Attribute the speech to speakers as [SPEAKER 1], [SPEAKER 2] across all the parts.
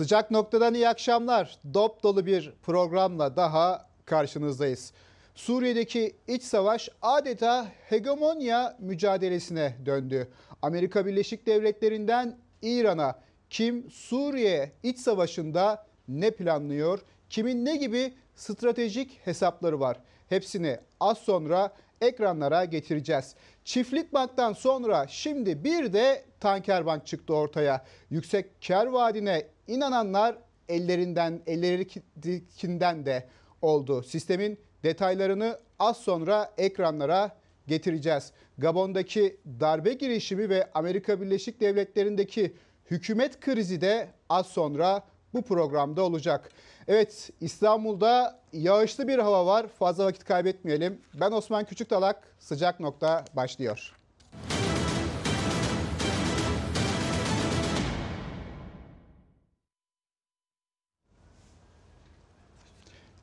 [SPEAKER 1] Sıcak noktadan iyi akşamlar. Dop dolu bir programla daha karşınızdayız. Suriye'deki iç savaş adeta hegemonya mücadelesine döndü. Amerika Birleşik Devletleri'nden İran'a kim Suriye iç savaşında ne planlıyor, kimin ne gibi stratejik hesapları var? Hepsini az sonra ekranlara getireceğiz. Çiftlik banktan sonra şimdi bir de tanker bank çıktı ortaya. Yüksek kar vaadine inananlar ellerinden ellerinden de oldu. Sistemin detaylarını az sonra ekranlara getireceğiz. Gabon'daki darbe girişimi ve Amerika Birleşik Devletleri'ndeki hükümet krizi de az sonra bu programda olacak. Evet İstanbul'da yağışlı bir hava var. Fazla vakit kaybetmeyelim. Ben Osman Küçüktalak. Sıcak nokta başlıyor.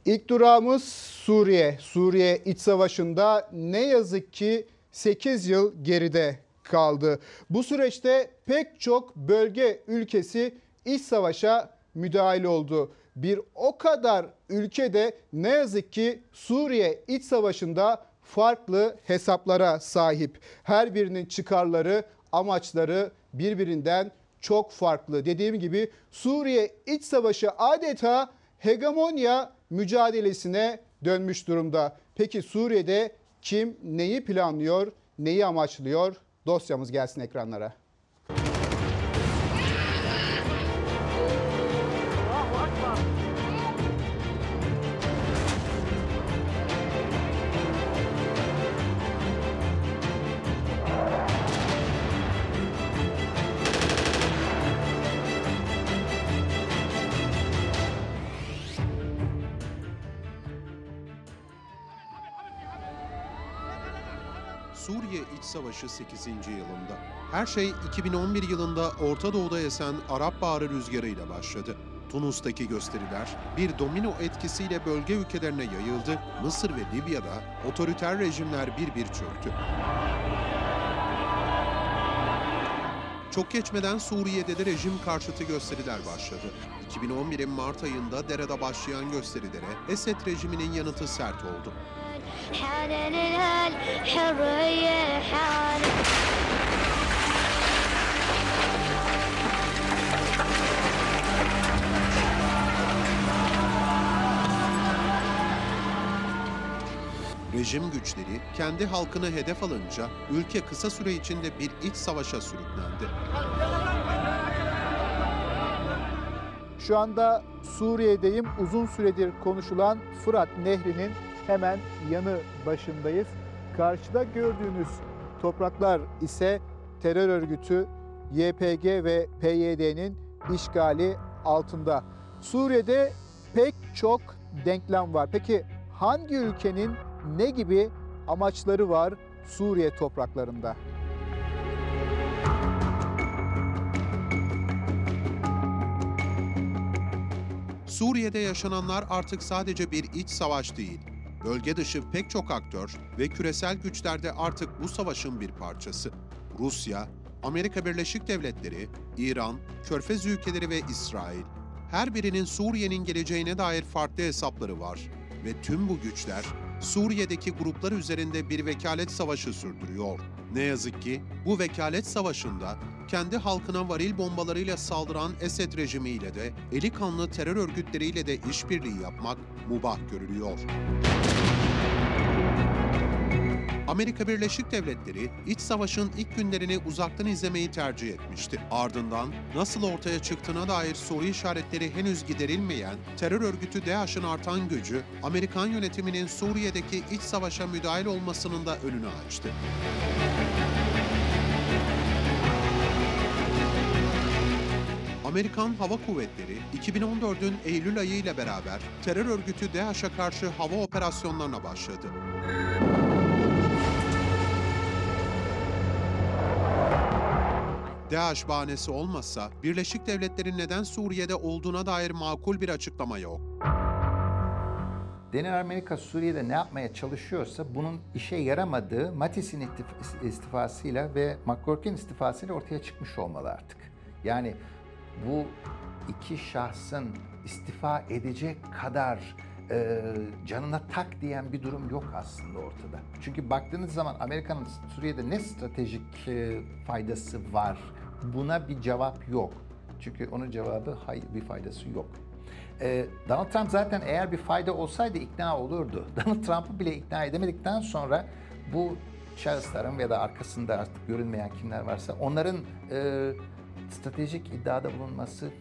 [SPEAKER 1] İlk durağımız Suriye. Suriye iç savaşında ne yazık ki 8 yıl geride kaldı. Bu süreçte pek çok bölge ülkesi iç savaşa müdahil oldu. Bir o kadar ülkede ne yazık ki Suriye iç savaşında farklı hesaplara sahip. Her birinin çıkarları, amaçları birbirinden çok farklı. Dediğim gibi Suriye iç savaşı adeta hegemonya mücadelesine dönmüş durumda. Peki Suriye'de kim neyi planlıyor, neyi amaçlıyor? Dosyamız gelsin ekranlara.
[SPEAKER 2] Savaşı 8. yılında. Her şey 2011 yılında Orta Doğu'da esen Arap Baharı rüzgarıyla başladı. Tunus'taki gösteriler bir domino etkisiyle bölge ülkelerine yayıldı. Mısır ve Libya'da otoriter rejimler bir bir çöktü. Çok geçmeden Suriye'de de rejim karşıtı gösteriler başladı. 2011'in Mart ayında Dere'de başlayan gösterilere Esed rejiminin yanıtı sert oldu. حان الهلال حرية حان Rejim güçleri kendi halkını hedef alınca ülke kısa süre içinde bir iç savaşa sürüklendi.
[SPEAKER 1] Şu anda Suriye'deyim. Uzun süredir konuşulan Fırat Nehri'nin hemen yanı başındayız. Karşıda gördüğünüz topraklar ise terör örgütü YPG ve PYD'nin işgali altında. Suriye'de pek çok denklem var. Peki hangi ülkenin ne gibi amaçları var Suriye topraklarında?
[SPEAKER 2] Suriye'de yaşananlar artık sadece bir iç savaş değil, Bölge dışı pek çok aktör ve küresel güçler de artık bu savaşın bir parçası. Rusya, Amerika Birleşik Devletleri, İran, Körfez ülkeleri ve İsrail. Her birinin Suriye'nin geleceğine dair farklı hesapları var ve tüm bu güçler Suriye'deki gruplar üzerinde bir vekalet savaşı sürdürüyor. Ne yazık ki bu vekalet savaşında kendi halkına varil bombalarıyla saldıran Esed rejimiyle de eli kanlı terör örgütleriyle de işbirliği yapmak mubah görülüyor. Amerika Birleşik Devletleri iç savaşın ilk günlerini uzaktan izlemeyi tercih etmişti. Ardından nasıl ortaya çıktığına dair soru işaretleri henüz giderilmeyen terör örgütü DAEŞ'in artan gücü Amerikan yönetiminin Suriye'deki iç savaşa müdahil olmasının da önünü açtı. Amerikan Hava Kuvvetleri 2014'ün Eylül ayı ile beraber terör örgütü DAEŞ'e karşı hava operasyonlarına başladı. DAEŞ bahanesi olmazsa Birleşik Devletler'in neden Suriye'de olduğuna dair makul bir açıklama yok.
[SPEAKER 3] Denilen Amerika Suriye'de ne yapmaya çalışıyorsa bunun işe yaramadığı Mattis'in istifasıyla ve McGurk'in istifasıyla ortaya çıkmış olmalı artık. Yani bu iki şahsın istifa edecek kadar e, canına tak diyen bir durum yok aslında ortada. Çünkü baktığınız zaman Amerika'nın Suriye'de ne stratejik e, faydası var? Buna bir cevap yok. Çünkü onun cevabı hayır bir faydası yok. Ee, Donald Trump zaten eğer bir fayda olsaydı ikna olurdu. Donald Trump'ı bile ikna edemedikten sonra bu şahısların ya da arkasında artık görünmeyen kimler varsa onların e, stratejik iddiada bulunması,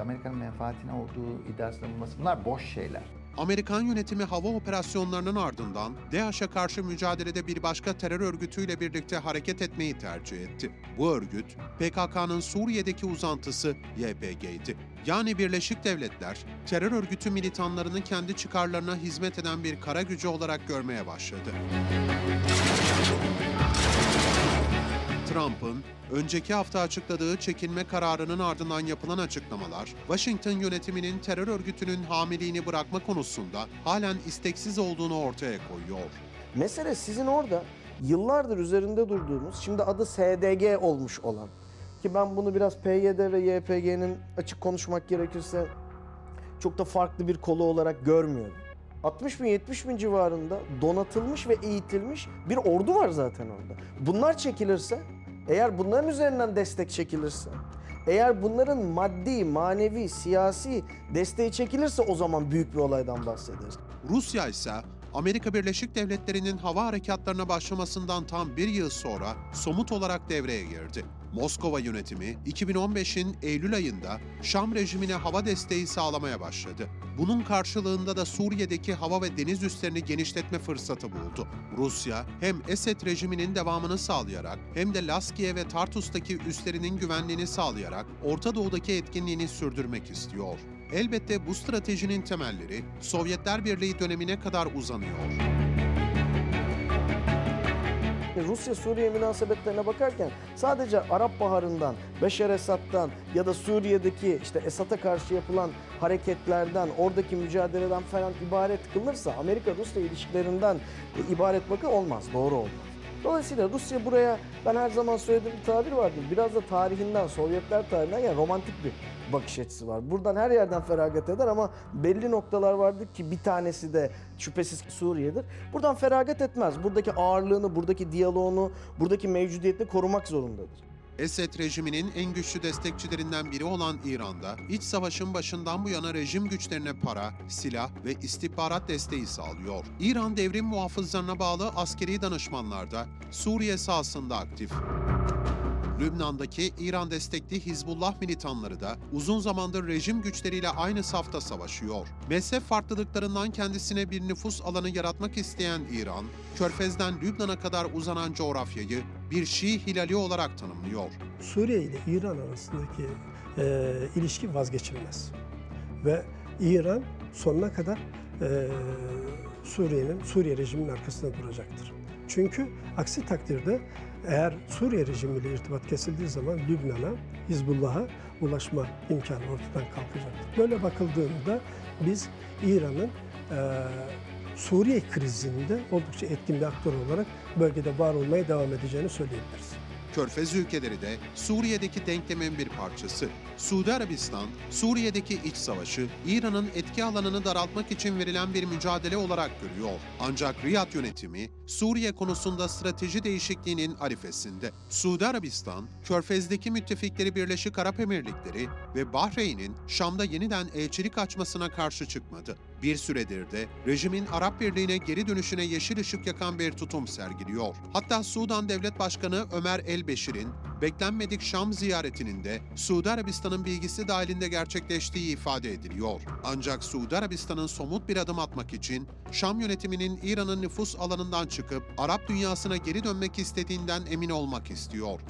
[SPEAKER 3] Amerika'nın menfaatine olduğu iddiasında bulunması bunlar boş şeyler.
[SPEAKER 2] Amerikan yönetimi hava operasyonlarının ardından DAEŞ'e karşı mücadelede bir başka terör örgütüyle birlikte hareket etmeyi tercih etti. Bu örgüt, PKK'nın Suriye'deki uzantısı YPG'ydi. Yani Birleşik Devletler, terör örgütü militanlarını kendi çıkarlarına hizmet eden bir kara gücü olarak görmeye başladı. Trump'ın önceki hafta açıkladığı çekilme kararının ardından yapılan açıklamalar, Washington yönetiminin terör örgütünün hamiliğini bırakma konusunda halen isteksiz olduğunu ortaya koyuyor.
[SPEAKER 4] Mesele sizin orada yıllardır üzerinde durduğumuz, şimdi adı SDG olmuş olan ki ben bunu biraz PYD ve YPG'nin açık konuşmak gerekirse çok da farklı bir kolu olarak görmüyorum. 60 bin 70 bin civarında donatılmış ve eğitilmiş bir ordu var zaten orada. Bunlar çekilirse, eğer bunların üzerinden destek çekilirse, eğer bunların maddi, manevi, siyasi desteği çekilirse o zaman büyük bir olaydan bahsederiz.
[SPEAKER 2] Rusya ise Amerika Birleşik Devletleri'nin hava harekatlarına başlamasından tam bir yıl sonra somut olarak devreye girdi. Moskova yönetimi 2015'in Eylül ayında Şam rejimine hava desteği sağlamaya başladı. Bunun karşılığında da Suriye'deki hava ve deniz üslerini genişletme fırsatı buldu. Rusya hem Esed rejiminin devamını sağlayarak hem de Laskiye ve Tartus'taki üslerinin güvenliğini sağlayarak Orta Doğu'daki etkinliğini sürdürmek istiyor. Elbette bu stratejinin temelleri Sovyetler Birliği dönemine kadar uzanıyor.
[SPEAKER 4] Rusya-Suriye münasebetlerine bakarken sadece Arap Baharı'ndan, Beşer Esad'dan ya da Suriye'deki işte Esad'a karşı yapılan hareketlerden, oradaki mücadeleden falan ibaret kılınırsa Amerika-Rusya ilişkilerinden ibaret bakın olmaz, doğru olmaz. Dolayısıyla Rusya buraya ben her zaman söylediğim bir tabir vardır. Biraz da tarihinden, Sovyetler tarihinden yani romantik bir bakış açısı var. Buradan her yerden feragat eder ama belli noktalar vardır ki bir tanesi de şüphesiz Suriye'dir. Buradan feragat etmez. Buradaki ağırlığını, buradaki diyaloğunu, buradaki mevcudiyetini korumak zorundadır.
[SPEAKER 2] Esed rejiminin en güçlü destekçilerinden biri olan İran'da iç savaşın başından bu yana rejim güçlerine para, silah ve istihbarat desteği sağlıyor. İran devrim muhafızlarına bağlı askeri danışmanlarda Suriye sahasında aktif. Lübnan'daki İran destekli Hizbullah militanları da uzun zamandır rejim güçleriyle aynı safta savaşıyor. Mezhep farklılıklarından kendisine bir nüfus alanı yaratmak isteyen İran, Körfez'den Lübnan'a kadar uzanan coğrafyayı bir Şii hilali olarak tanımlıyor.
[SPEAKER 5] Suriye ile İran arasındaki e, ilişki vazgeçilmez. Ve İran sonuna kadar e, Suriye'nin, Suriye rejiminin arkasında duracaktır. Çünkü aksi takdirde eğer Suriye rejimiyle irtibat kesildiği zaman Lübnan'a, Hizbullah'a ulaşma imkanı ortadan kalkacaktır. Böyle bakıldığında biz İran'ın e, Suriye krizinde oldukça etkin bir aktör olarak bölgede var olmaya devam edeceğini söyleyebiliriz.
[SPEAKER 2] Körfez ülkeleri de Suriye'deki denklemin bir parçası. Suudi Arabistan, Suriye'deki iç savaşı İran'ın etki alanını daraltmak için verilen bir mücadele olarak görüyor. Ancak Riyad yönetimi Suriye konusunda strateji değişikliğinin arifesinde. Suudi Arabistan, Körfez'deki müttefikleri Birleşik Arap Emirlikleri ve Bahreyn'in Şam'da yeniden elçilik açmasına karşı çıkmadı. Bir süredir de rejimin Arap Birliği'ne geri dönüşüne yeşil ışık yakan bir tutum sergiliyor. Hatta Sudan Devlet Başkanı Ömer El-Beşir'in beklenmedik Şam ziyaretinin de Suudi Arabistan'ın bilgisi dahilinde gerçekleştiği ifade ediliyor. Ancak Suudi Arabistan'ın somut bir adım atmak için Şam yönetiminin İran'ın nüfus alanından çıkıp Arap dünyasına geri dönmek istediğinden emin olmak istiyor.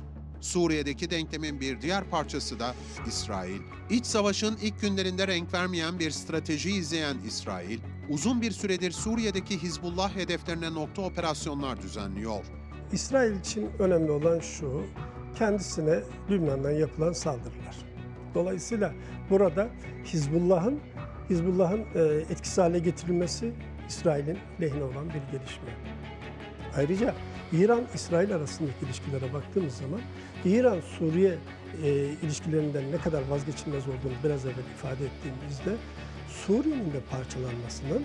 [SPEAKER 2] Suriye'deki denklemin bir diğer parçası da İsrail. İç savaşın ilk günlerinde renk vermeyen bir strateji izleyen İsrail, uzun bir süredir Suriye'deki Hizbullah hedeflerine nokta operasyonlar düzenliyor.
[SPEAKER 5] İsrail için önemli olan şu, kendisine Lübnan'dan yapılan saldırılar. Dolayısıyla burada Hizbullah'ın Hizbullah'ın e, etkisiz hale getirilmesi İsrail'in lehine olan bir gelişme. Ayrıca İran-İsrail arasındaki ilişkilere baktığımız zaman İran-Suriye e, ilişkilerinden ne kadar vazgeçilmez olduğunu biraz evvel ifade ettiğimizde Suriye'nin de parçalanmasının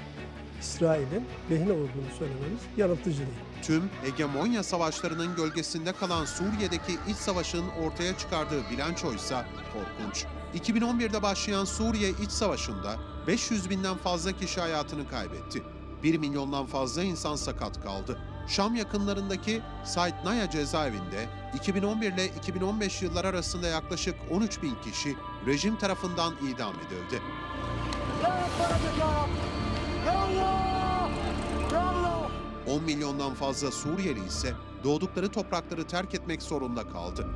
[SPEAKER 5] İsrail'in lehine olduğunu söylememiz yanıltıcı değil.
[SPEAKER 2] Tüm hegemonya savaşlarının gölgesinde kalan Suriye'deki iç savaşın ortaya çıkardığı bilanço ise korkunç. 2011'de başlayan Suriye iç savaşında 500 binden fazla kişi hayatını kaybetti. 1 milyondan fazla insan sakat kaldı. Şam yakınlarındaki Said Naya cezaevinde 2011 ile 2015 yıllar arasında yaklaşık 13 bin kişi rejim tarafından idam edildi. 10 milyondan fazla Suriyeli ise doğdukları toprakları terk etmek zorunda kaldı.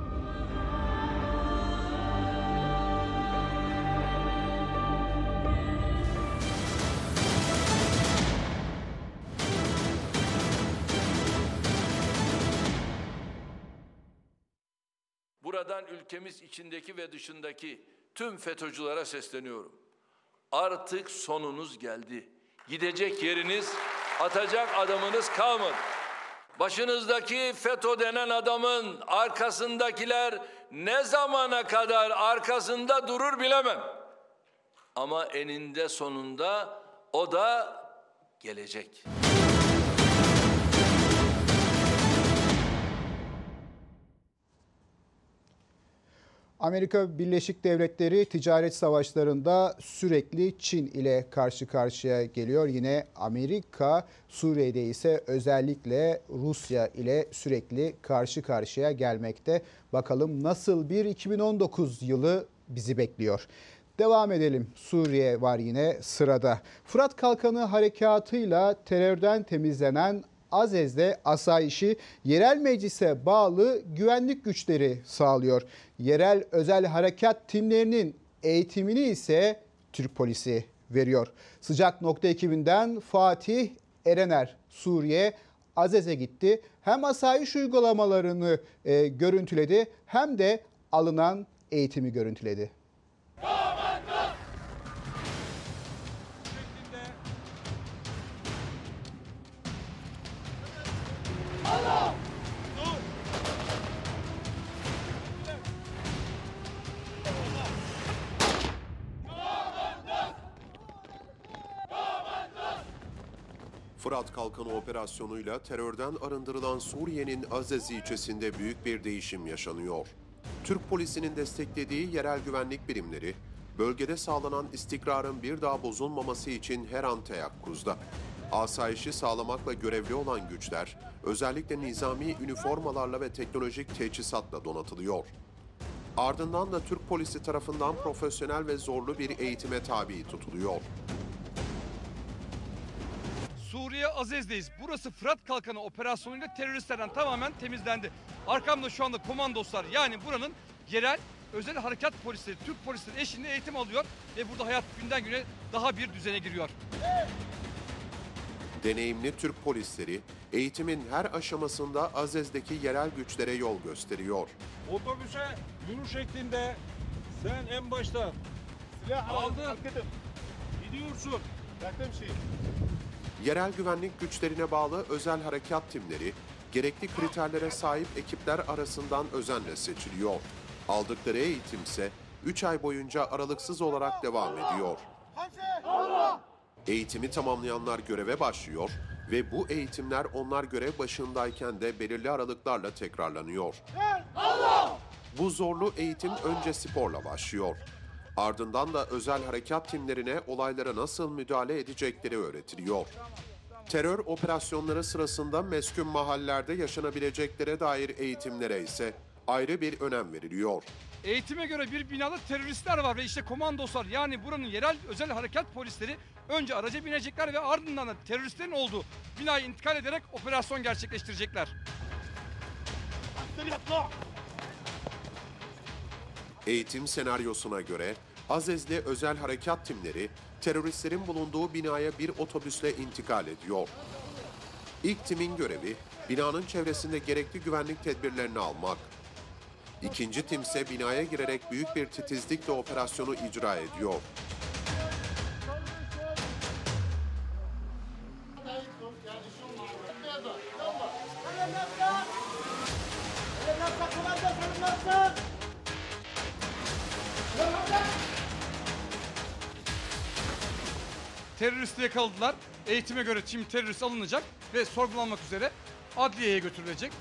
[SPEAKER 6] Buradan ülkemiz içindeki ve dışındaki tüm FETÖ'cülere sesleniyorum. Artık sonunuz geldi. Gidecek yeriniz, atacak adamınız kalmadı. Başınızdaki FETÖ denen adamın arkasındakiler ne zamana kadar arkasında durur bilemem. Ama eninde sonunda o da gelecek.
[SPEAKER 1] Amerika Birleşik Devletleri ticaret savaşlarında sürekli Çin ile karşı karşıya geliyor. Yine Amerika Suriye'de ise özellikle Rusya ile sürekli karşı karşıya gelmekte. Bakalım nasıl bir 2019 yılı bizi bekliyor. Devam edelim. Suriye var yine sırada. Fırat Kalkanı harekatıyla terörden temizlenen Azez'de asayişi yerel meclise bağlı güvenlik güçleri sağlıyor. Yerel özel harekat timlerinin eğitimini ise Türk polisi veriyor. Sıcak nokta ekibinden Fatih Erener Suriye Azez'e gitti. Hem asayiş uygulamalarını e, görüntüledi hem de alınan eğitimi görüntüledi.
[SPEAKER 2] Fırat Kalkanı operasyonuyla terörden arındırılan Suriye'nin Azez ilçesinde büyük bir değişim yaşanıyor. Türk polisinin desteklediği yerel güvenlik birimleri, bölgede sağlanan istikrarın bir daha bozulmaması için her an teyakkuzda. Asayişi sağlamakla görevli olan güçler, özellikle nizami üniformalarla ve teknolojik teçhizatla donatılıyor. Ardından da Türk polisi tarafından profesyonel ve zorlu bir eğitime tabi tutuluyor.
[SPEAKER 7] Azez'deyiz. Burası Fırat Kalkanı operasyonuyla teröristlerden tamamen temizlendi. Arkamda şu anda komandoslar yani buranın yerel özel harekat polisleri, Türk polisleri eşliğinde eğitim alıyor ve burada hayat günden güne daha bir düzene giriyor.
[SPEAKER 2] Deneyimli Türk polisleri eğitimin her aşamasında Azez'deki yerel güçlere yol gösteriyor.
[SPEAKER 8] Otobüse yürü şeklinde sen en başta aldın. Gidiyorsun.
[SPEAKER 2] Yerel güvenlik güçlerine bağlı özel harekat timleri gerekli kriterlere sahip ekipler arasından özenle seçiliyor. Aldıkları eğitimse 3 ay boyunca aralıksız olarak devam ediyor. Eğitimi tamamlayanlar göreve başlıyor ve bu eğitimler onlar görev başındayken de belirli aralıklarla tekrarlanıyor. Bu zorlu eğitim önce sporla başlıyor. Ardından da özel harekat timlerine olaylara nasıl müdahale edecekleri öğretiliyor. Terör operasyonları sırasında meskun mahallelerde yaşanabileceklere dair eğitimlere ise ayrı bir önem veriliyor.
[SPEAKER 7] Eğitime göre bir binada teröristler var ve işte komandoslar yani buranın yerel özel harekat polisleri önce araca binecekler ve ardından da teröristlerin olduğu binaya intikal ederek operasyon gerçekleştirecekler.
[SPEAKER 2] Eğitim senaryosuna göre Azez'de özel harekat timleri teröristlerin bulunduğu binaya bir otobüsle intikal ediyor. İlk timin görevi binanın çevresinde gerekli güvenlik tedbirlerini almak. İkinci timse binaya girerek büyük bir titizlikle operasyonu icra ediyor.
[SPEAKER 7] Teröristi yakaladılar. Eğitime göre şimdi terörist alınacak ve sorgulanmak üzere adliyeye götürülecek.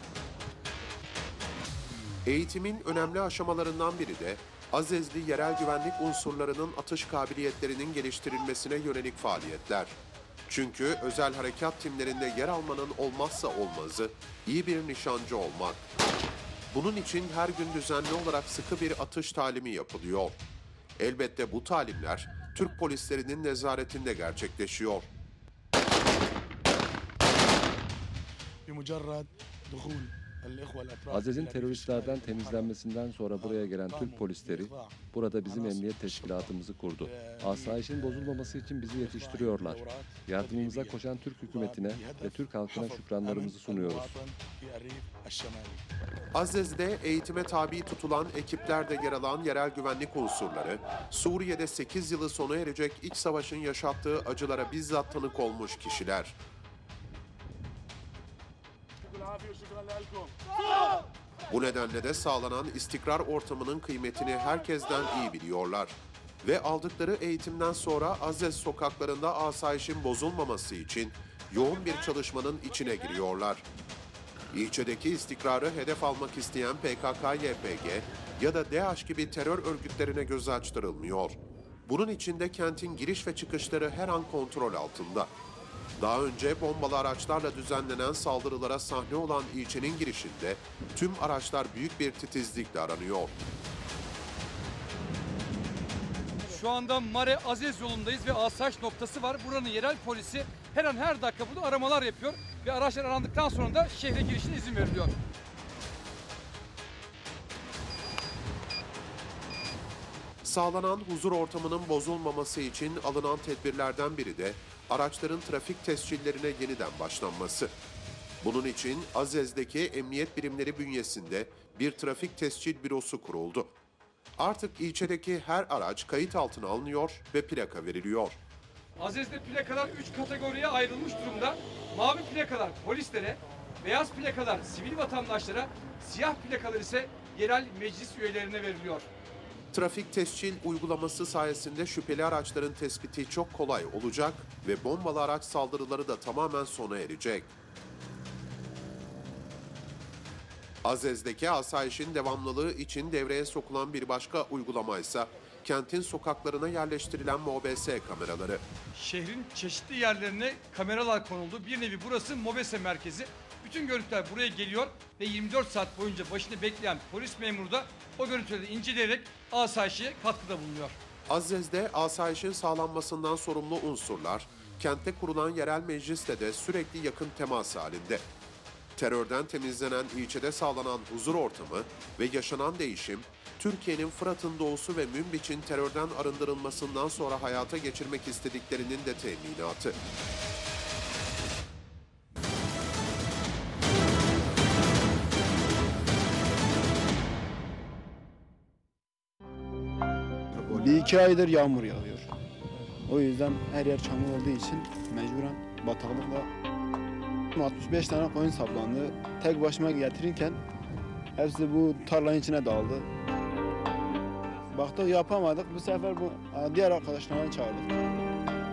[SPEAKER 2] Eğitimin önemli aşamalarından biri de Azezli yerel güvenlik unsurlarının atış kabiliyetlerinin geliştirilmesine yönelik faaliyetler. Çünkü özel harekat timlerinde yer almanın olmazsa olmazı iyi bir nişancı olmak. Bunun için her gün düzenli olarak sıkı bir atış talimi yapılıyor. Elbette bu talimler Türk polislerinin nezaretinde gerçekleşiyor.
[SPEAKER 9] بمجرد دخول الإخوة الأتراك
[SPEAKER 10] Azez'in teröristlerden temizlenmesinden sonra buraya gelen Türk polisleri burada bizim emniyet teşkilatımızı kurdu. Asayişin bozulmaması için bizi yetiştiriyorlar. Yardımımıza koşan Türk hükümetine ve Türk halkına şükranlarımızı sunuyoruz.
[SPEAKER 2] Azez'de eğitime tabi tutulan ekiplerde yer alan yerel güvenlik unsurları, Suriye'de 8 yılı sona erecek iç savaşın yaşattığı acılara bizzat tanık olmuş kişiler. Bu nedenle de sağlanan istikrar ortamının kıymetini herkesten iyi biliyorlar. Ve aldıkları eğitimden sonra Azez sokaklarında asayişin bozulmaması için yoğun bir çalışmanın içine giriyorlar. İlçedeki istikrarı hedef almak isteyen PKK-YPG ya da DAEŞ gibi terör örgütlerine göz açtırılmıyor. Bunun için de kentin giriş ve çıkışları her an kontrol altında. Daha önce bombalı araçlarla düzenlenen saldırılara sahne olan ilçenin girişinde tüm araçlar büyük bir titizlikle aranıyor.
[SPEAKER 7] Şu anda Mare Aziz yolundayız ve asayiş noktası var. Buranın yerel polisi her an her dakika burada aramalar yapıyor ve araçlar arandıktan sonra da şehre girişine izin veriliyor.
[SPEAKER 2] Sağlanan huzur ortamının bozulmaması için alınan tedbirlerden biri de araçların trafik tescillerine yeniden başlanması. Bunun için Azez'deki emniyet birimleri bünyesinde bir trafik tescil bürosu kuruldu. Artık ilçedeki her araç kayıt altına alınıyor ve plaka veriliyor.
[SPEAKER 7] Aziz'de plakalar 3 kategoriye ayrılmış durumda. Mavi plakalar polislere, beyaz plakalar sivil vatandaşlara, siyah plakalar ise yerel meclis üyelerine veriliyor.
[SPEAKER 2] Trafik tescil uygulaması sayesinde şüpheli araçların tespiti çok kolay olacak ve bombalı araç saldırıları da tamamen sona erecek. Azez'deki asayişin devamlılığı için devreye sokulan bir başka uygulama ise kentin sokaklarına yerleştirilen MOBS kameraları.
[SPEAKER 7] Şehrin çeşitli yerlerine kameralar konuldu. Bir nevi burası MOBESE merkezi. Bütün görüntüler buraya geliyor ve 24 saat boyunca başında bekleyen polis memuru da o görüntüleri inceleyerek asayişe katkıda bulunuyor.
[SPEAKER 2] Azez'de asayişin sağlanmasından sorumlu unsurlar, kentte kurulan yerel meclisle de sürekli yakın temas halinde. Terörden temizlenen ilçede sağlanan huzur ortamı ve yaşanan değişim, Türkiye'nin Fırat'ın doğusu ve Münbiç'in terörden arındırılmasından sonra hayata geçirmek istediklerinin de teminatı.
[SPEAKER 11] İki aydır yağmur yağıyor. O yüzden her yer çamur olduğu için mecburen bataklıkla 65 tane koyun saplandı. Tek başıma getirirken hepsi bu tarlanın içine daldı. Baktık yapamadık. Bu sefer bu diğer arkadaşlarını çağırdık.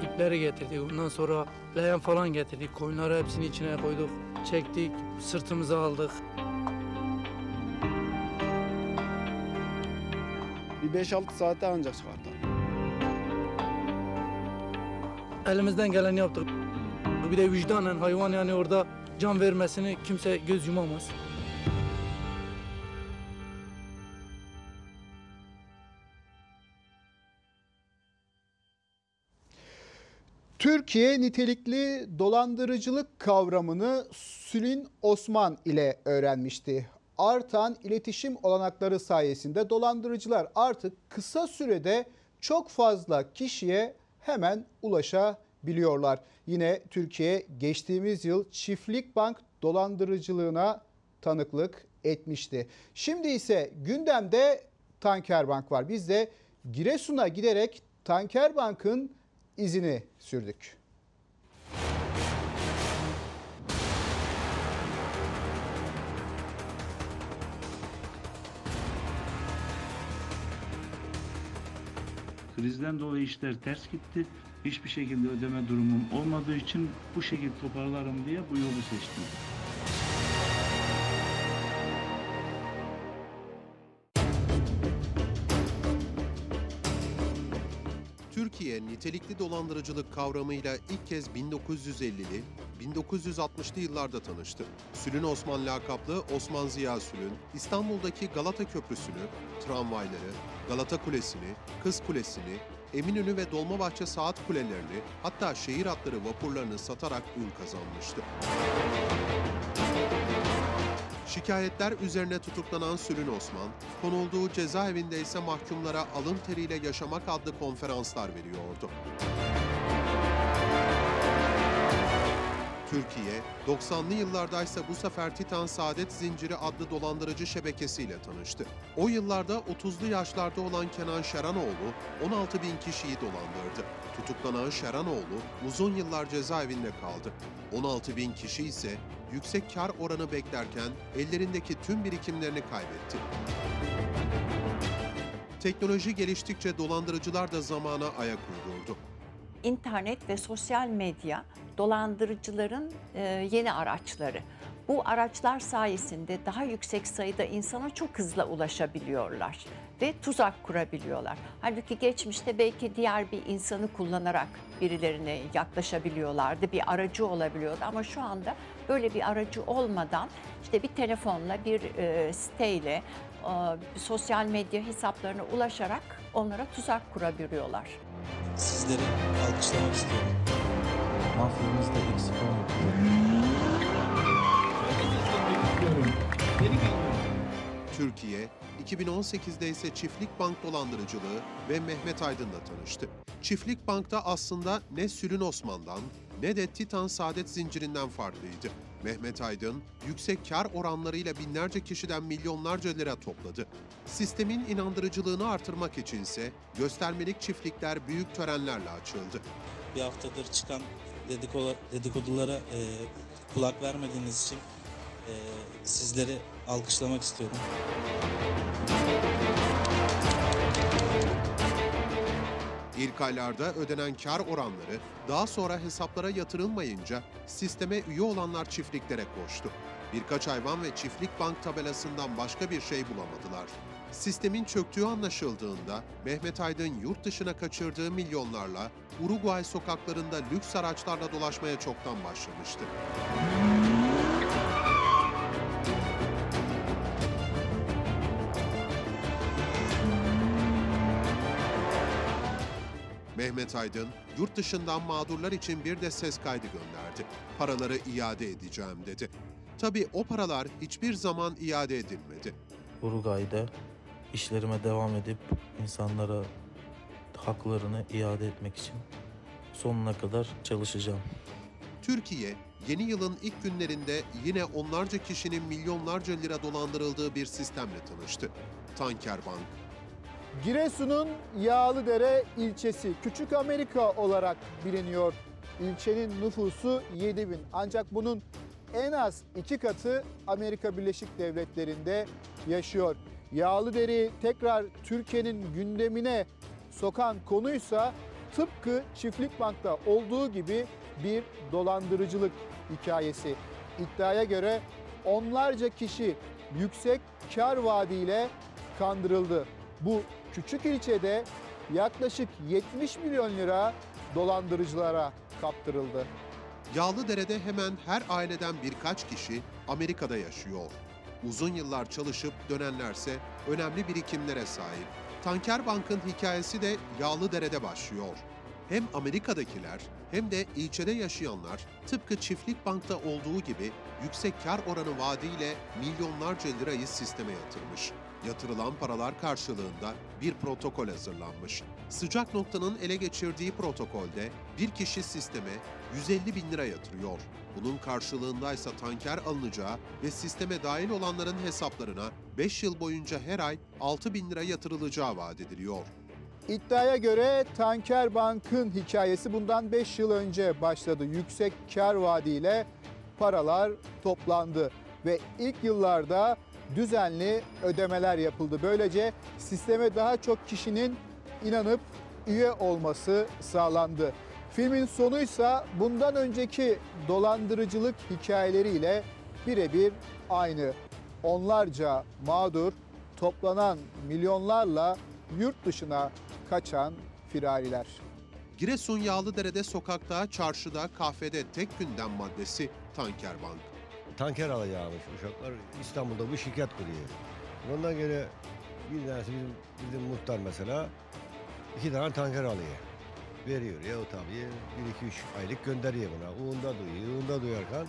[SPEAKER 12] İpleri getirdik. Ondan sonra leğen falan getirdik. Koyunları hepsini içine koyduk. Çektik. Sırtımıza aldık.
[SPEAKER 11] 5-6 saatte ancak çıkarttık.
[SPEAKER 12] Elimizden geleni yaptık. Bir de vicdanen hayvan yani orada can vermesini kimse göz yumamaz.
[SPEAKER 1] Türkiye nitelikli dolandırıcılık kavramını Sülin Osman ile öğrenmişti. Artan iletişim olanakları sayesinde dolandırıcılar artık kısa sürede çok fazla kişiye hemen ulaşabiliyorlar. Yine Türkiye geçtiğimiz yıl çiftlik bank dolandırıcılığına tanıklık etmişti. Şimdi ise gündemde Tanker Bank var. Biz de Giresun'a giderek Tanker Bank'ın izini sürdük.
[SPEAKER 13] Krizden dolayı işler ters gitti. Hiçbir şekilde ödeme durumum olmadığı için bu şekilde toparlarım diye bu yolu seçtim.
[SPEAKER 2] Türkiye nitelikli dolandırıcılık kavramıyla ilk kez 1950'li, 1960'lı yıllarda tanıştı. Sülün Osman lakaplı Osman Ziya Sülün, İstanbul'daki Galata Köprüsü'nü, tramvayları, Galata Kulesi'ni, Kız Kulesi'ni, Eminönü ve Dolmabahçe saat kulelerini, hatta şehir hatları vapurlarını satarak ün kazanmıştı. Şikayetler üzerine tutuklanan Sülün Osman, konulduğu cezaevinde ise mahkumlara alın teriyle yaşamak adlı konferanslar veriyordu. Türkiye, 90'lı yıllardaysa bu sefer Titan Saadet Zinciri adlı dolandırıcı şebekesiyle tanıştı. O yıllarda 30'lu yaşlarda olan Kenan Şeranoğlu 16 bin kişiyi dolandırdı. Tutuklanan Şeranoğlu uzun yıllar cezaevinde kaldı. 16 bin kişi ise yüksek kar oranı beklerken ellerindeki tüm birikimlerini kaybetti. Teknoloji geliştikçe dolandırıcılar da zamana ayak uydurdu.
[SPEAKER 14] İnternet ve sosyal medya dolandırıcıların e, yeni araçları. Bu araçlar sayesinde daha yüksek sayıda insana çok hızlı ulaşabiliyorlar ve tuzak kurabiliyorlar. Halbuki geçmişte belki diğer bir insanı kullanarak birilerine yaklaşabiliyorlardı, bir aracı olabiliyordu ama şu anda böyle bir aracı olmadan işte bir telefonla, bir e, siteyle, e, sosyal medya hesaplarına ulaşarak onlara tuzak kurabiliyorlar.
[SPEAKER 15] Sizleri alkışlamak istiyorum. Mafyamızda eksik olmadı.
[SPEAKER 2] Türkiye, 2018'de ise Çiftlik Bank dolandırıcılığı ve Mehmet Aydın'la tanıştı. Çiftlik Bank'ta aslında ne Sülün Osman'dan ne de Titan Saadet Zinciri'nden farklıydı. Mehmet Aydın, yüksek kar oranlarıyla binlerce kişiden milyonlarca lira topladı. Sistemin inandırıcılığını artırmak içinse göstermelik çiftlikler büyük törenlerle açıldı.
[SPEAKER 15] Bir haftadır çıkan dedikodulara e, kulak vermediğiniz için e, sizleri alkışlamak istiyorum.
[SPEAKER 2] İlk aylarda ödenen kar oranları daha sonra hesaplara yatırılmayınca sisteme üye olanlar çiftliklere koştu. Birkaç hayvan ve çiftlik bank tabelasından başka bir şey bulamadılar. Sistemin çöktüğü anlaşıldığında Mehmet Aydın yurt dışına kaçırdığı milyonlarla Uruguay sokaklarında lüks araçlarla dolaşmaya çoktan başlamıştı. Mehmet Aydın, yurt dışından mağdurlar için bir de ses kaydı gönderdi. Paraları iade edeceğim dedi. Tabii o paralar hiçbir zaman iade edilmedi.
[SPEAKER 15] Uruguay'da işlerime devam edip insanlara haklarını iade etmek için sonuna kadar çalışacağım.
[SPEAKER 2] Türkiye, yeni yılın ilk günlerinde yine onlarca kişinin milyonlarca lira dolandırıldığı bir sistemle tanıştı. Tanker Bank.
[SPEAKER 1] Giresun'un Yağlıdere ilçesi Küçük Amerika olarak biliniyor. İlçenin nüfusu 7 bin ancak bunun en az iki katı Amerika Birleşik Devletleri'nde yaşıyor. Yağlıdere'yi tekrar Türkiye'nin gündemine sokan konuysa tıpkı Çiftlik Bank'ta olduğu gibi bir dolandırıcılık hikayesi. İddiaya göre onlarca kişi yüksek kar vaadiyle kandırıldı. Bu küçük ilçede yaklaşık 70 milyon lira dolandırıcılara kaptırıldı.
[SPEAKER 2] Yağlıdere'de hemen her aileden birkaç kişi Amerika'da yaşıyor. Uzun yıllar çalışıp dönenlerse önemli birikimlere sahip. Tanker Bank'ın hikayesi de Yağlıdere'de başlıyor. Hem Amerika'dakiler hem de ilçede yaşayanlar tıpkı Çiftlik Bank'ta olduğu gibi yüksek kar oranı vaadiyle milyonlarca lirayı sisteme yatırmış. Yatırılan paralar karşılığında bir protokol hazırlanmış. Sıcak noktanın ele geçirdiği protokolde bir kişi sisteme 150 bin lira yatırıyor. Bunun karşılığındaysa tanker alınacağı ve sisteme dahil olanların hesaplarına 5 yıl boyunca her ay 6 bin lira yatırılacağı vaat ediliyor.
[SPEAKER 1] İddiaya göre Tanker Bank'ın hikayesi bundan 5 yıl önce başladı. Yüksek kar vaadiyle paralar toplandı ve ilk yıllarda düzenli ödemeler yapıldı. Böylece sisteme daha çok kişinin inanıp üye olması sağlandı. Filmin sonuysa bundan önceki dolandırıcılık hikayeleriyle birebir aynı. Onlarca mağdur, toplanan milyonlarla yurt dışına kaçan firariler.
[SPEAKER 2] Giresun Yağlıdere'de sokakta, çarşıda, kahvede tek gündem maddesi tanker bank.
[SPEAKER 16] Tanker alacağımış uşaklar İstanbul'da bu şirket kuruyor. Ondan göre bir tanesi bizim, bizim muhtar mesela iki tane tanker alıyor. Veriyor ya o tabii bir iki üç aylık gönderiyor buna. Uğunda duyuyor, uğunda duyarken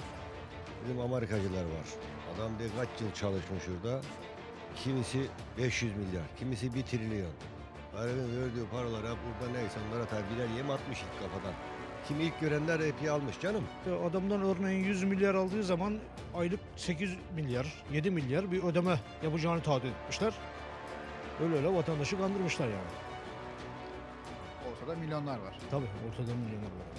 [SPEAKER 16] bizim Amerikacılar var. Adam de kaç yıl çalışmış orada. Kimisi 500 milyar, kimisi 1 trilyon. Garibin verdiği paralar hep burada neyse onlara tabii birer yem atmış ilk kafadan. Kim ilk görenler hep almış canım.
[SPEAKER 17] Adamdan örneğin 100 milyar aldığı zaman aylık 8 milyar, 7 milyar bir ödeme yapacağını taahhüt etmişler. Öyle öyle vatandaşı kandırmışlar yani.
[SPEAKER 1] Ortada milyonlar var.
[SPEAKER 17] Tabii ortada milyonlar var.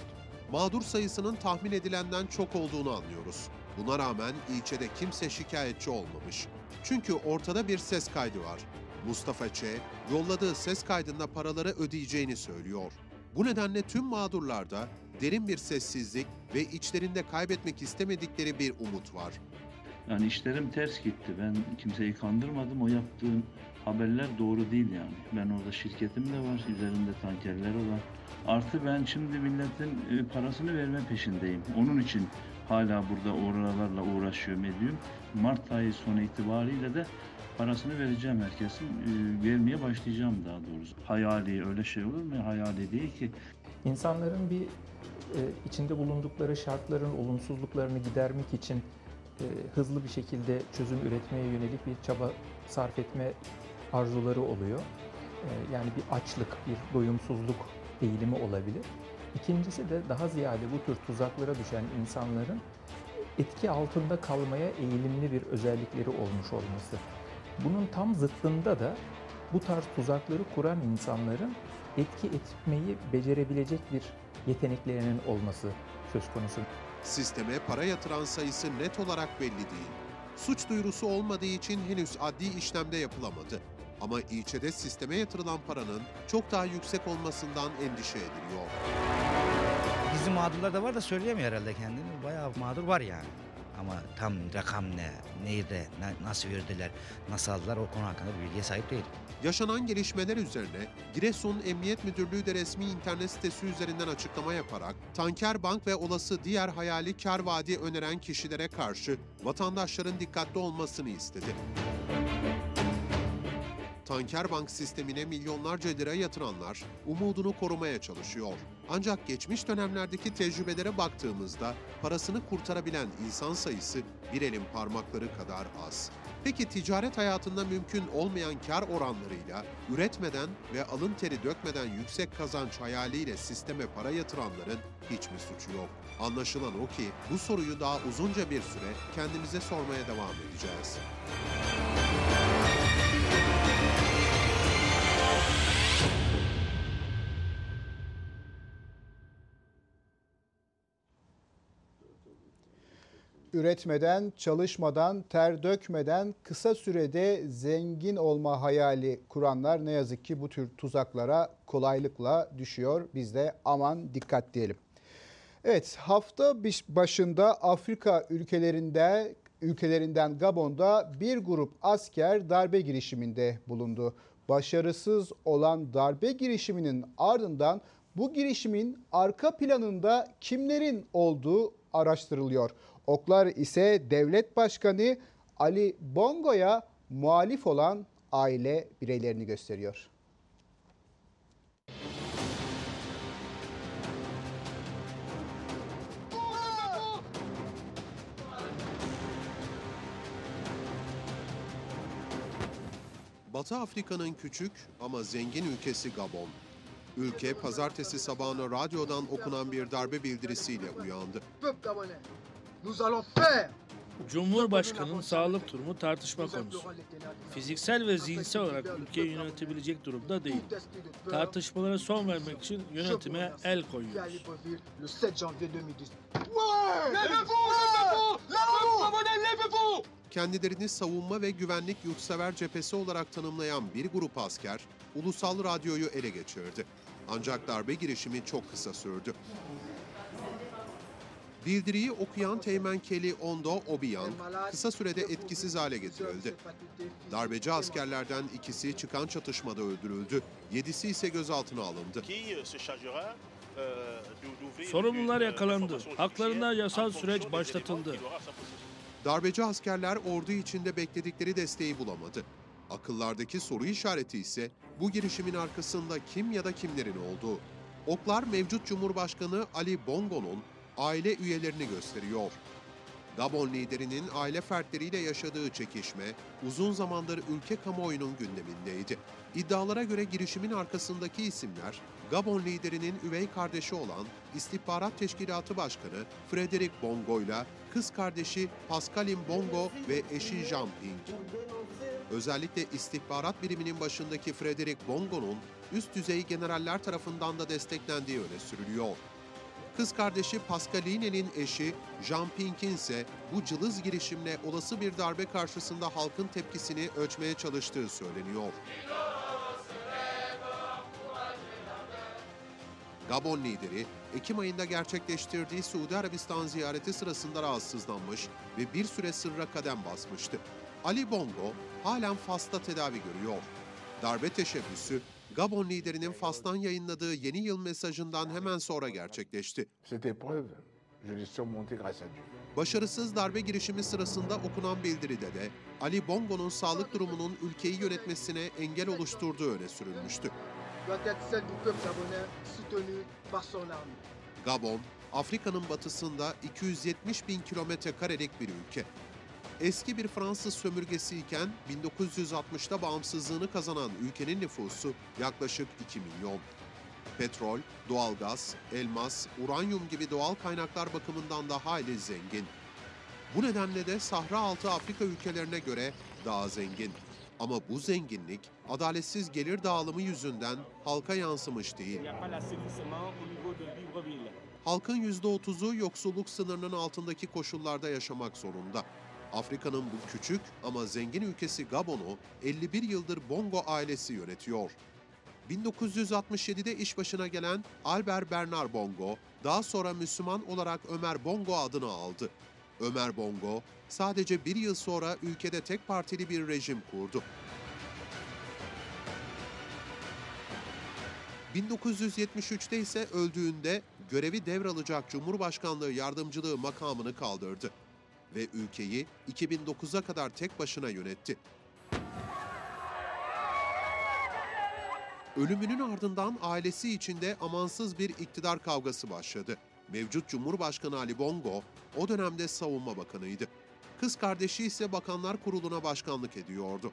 [SPEAKER 2] Mağdur sayısının tahmin edilenden çok olduğunu anlıyoruz. Buna rağmen ilçede kimse şikayetçi olmamış. Çünkü ortada bir ses kaydı var. Mustafa Ç. yolladığı ses kaydında paraları ödeyeceğini söylüyor. Bu nedenle tüm mağdurlarda derin bir sessizlik ve içlerinde kaybetmek istemedikleri bir umut var.
[SPEAKER 13] Yani işlerim ters gitti. Ben kimseyi kandırmadım. O yaptığım haberler doğru değil yani. Ben orada şirketim de var. Üzerinde tankerler olan. Artı ben şimdi milletin e, parasını verme peşindeyim. Onun için hala burada oralarla uğraşıyorum ediyorum. Mart ayı sonu itibariyle de parasını vereceğim herkesin. e, Vermeye başlayacağım daha doğrusu. Hayali öyle şey olur mu? Hayali değil ki.
[SPEAKER 18] İnsanların bir e, içinde bulundukları şartların olumsuzluklarını gidermek için e, hızlı bir şekilde çözüm üretmeye yönelik bir çaba sarf etme arzuları oluyor. E, yani bir açlık, bir doyumsuzluk eğilimi olabilir. İkincisi de daha ziyade bu tür tuzaklara düşen insanların etki altında kalmaya eğilimli bir özellikleri olmuş olması. Bunun tam zıttında da bu tarz tuzakları kuran insanların etki etmeyi becerebilecek bir yeteneklerinin olması söz konusu.
[SPEAKER 2] Sisteme para yatıran sayısı net olarak belli değil. Suç duyurusu olmadığı için henüz adli işlemde yapılamadı. Ama ilçede sisteme yatırılan paranın çok daha yüksek olmasından endişe ediliyor.
[SPEAKER 19] Bizim mağdurlar da var da söyleyemiyor herhalde kendini. Bayağı mağdur var yani. Ama tam rakam ne, nerede, na- nasıl verdiler, nasıl aldılar o konu hakkında bir bilgiye sahip değil.
[SPEAKER 2] Yaşanan gelişmeler üzerine Giresun Emniyet Müdürlüğü de resmi internet sitesi üzerinden açıklama yaparak Tanker Bank ve olası diğer hayali kar vaadi öneren kişilere karşı vatandaşların dikkatli olmasını istedi. Tanker Bank sistemine milyonlarca lira yatıranlar umudunu korumaya çalışıyor. Ancak geçmiş dönemlerdeki tecrübelere baktığımızda parasını kurtarabilen insan sayısı bir elin parmakları kadar az. Peki ticaret hayatında mümkün olmayan kar oranlarıyla üretmeden ve alın teri dökmeden yüksek kazanç hayaliyle sisteme para yatıranların hiç mi suçu yok? Anlaşılan o ki bu soruyu daha uzunca bir süre kendimize sormaya devam edeceğiz.
[SPEAKER 1] Üretmeden, çalışmadan, ter dökmeden kısa sürede zengin olma hayali kuranlar ne yazık ki bu tür tuzaklara kolaylıkla düşüyor. Biz de aman dikkat diyelim. Evet, hafta başında Afrika ülkelerinde ülkelerinden Gabon'da bir grup asker darbe girişiminde bulundu. Başarısız olan darbe girişiminin ardından bu girişimin arka planında kimlerin olduğu araştırılıyor. Oklar ise devlet başkanı Ali Bongo'ya muhalif olan aile bireylerini gösteriyor.
[SPEAKER 2] Batı Afrika'nın küçük ama zengin ülkesi Gabon. Ülke pazartesi sabahına radyodan okunan bir darbe bildirisiyle uyandı.
[SPEAKER 20] Cumhurbaşkanının sağlık durumu tartışma konusu. Fiziksel ve zihinsel olarak ülkeyi yönetebilecek durumda değil. Tartışmalara son vermek için yönetime el koyuyoruz.
[SPEAKER 2] Kendilerini savunma ve güvenlik yurtsever cephesi olarak tanımlayan bir grup asker, ulusal radyoyu ele geçirdi. Ancak darbe girişimi çok kısa sürdü. Bildiriyi okuyan Teğmen Kelly Ondo Obiang kısa sürede etkisiz hale getirildi. Darbeci askerlerden ikisi çıkan çatışmada öldürüldü, yedisi ise gözaltına alındı.
[SPEAKER 20] Sorumlular yakalandı. Haklarında yasal süreç başlatıldı.
[SPEAKER 2] Darbeci askerler ordu içinde bekledikleri desteği bulamadı. Akıllardaki soru işareti ise bu girişimin arkasında kim ya da kimlerin olduğu. Oklar mevcut Cumhurbaşkanı Ali Bongo'nun aile üyelerini gösteriyor. Gabon liderinin aile fertleriyle yaşadığı çekişme uzun zamandır ülke kamuoyunun gündemindeydi. İddialara göre girişimin arkasındaki isimler Gabon liderinin üvey kardeşi olan İstihbarat Teşkilatı Başkanı Frederick Bongo ile kız kardeşi Pascaline Bongo ve eşi Jean Ping. Özellikle istihbarat biriminin başındaki Frederick Bongo'nun üst düzey generaller tarafından da desteklendiği öne sürülüyor. Kız kardeşi Pascaline'nin eşi Jean Pink'in ise bu cılız girişimle olası bir darbe karşısında halkın tepkisini ölçmeye çalıştığı söyleniyor. Gabon lideri Ekim ayında gerçekleştirdiği Suudi Arabistan ziyareti sırasında rahatsızlanmış ve bir süre sırra kadem basmıştı. Ali Bongo halen Fas'ta tedavi görüyor. Darbe teşebbüsü Gabon liderinin Fas'tan yayınladığı yeni yıl mesajından hemen sonra gerçekleşti. Başarısız darbe girişimi sırasında okunan bildiride de Ali Bongo'nun sağlık durumunun ülkeyi yönetmesine engel oluşturduğu öne sürülmüştü. Gabon, Afrika'nın batısında 270 bin kilometre karelik bir ülke. Eski bir Fransız sömürgesi iken 1960'da bağımsızlığını kazanan ülkenin nüfusu yaklaşık 2 milyon. Petrol, doğalgaz, elmas, uranyum gibi doğal kaynaklar bakımından da hayli zengin. Bu nedenle de Sahra altı Afrika ülkelerine göre daha zengin. Ama bu zenginlik adaletsiz gelir dağılımı yüzünden halka yansımış değil. Halkın %30'u yoksulluk sınırının altındaki koşullarda yaşamak zorunda. Afrika'nın bu küçük ama zengin ülkesi Gabon'u 51 yıldır Bongo ailesi yönetiyor. 1967'de iş başına gelen Albert Bernard Bongo, daha sonra Müslüman olarak Ömer Bongo adını aldı. Ömer Bongo, sadece bir yıl sonra ülkede tek partili bir rejim kurdu. 1973'te ise öldüğünde görevi devralacak Cumhurbaşkanlığı yardımcılığı makamını kaldırdı ve ülkeyi 2009'a kadar tek başına yönetti. Ölümünün ardından ailesi içinde amansız bir iktidar kavgası başladı. Mevcut Cumhurbaşkanı Ali Bongo o dönemde savunma bakanıydı. Kız kardeşi ise Bakanlar Kurulu'na başkanlık ediyordu.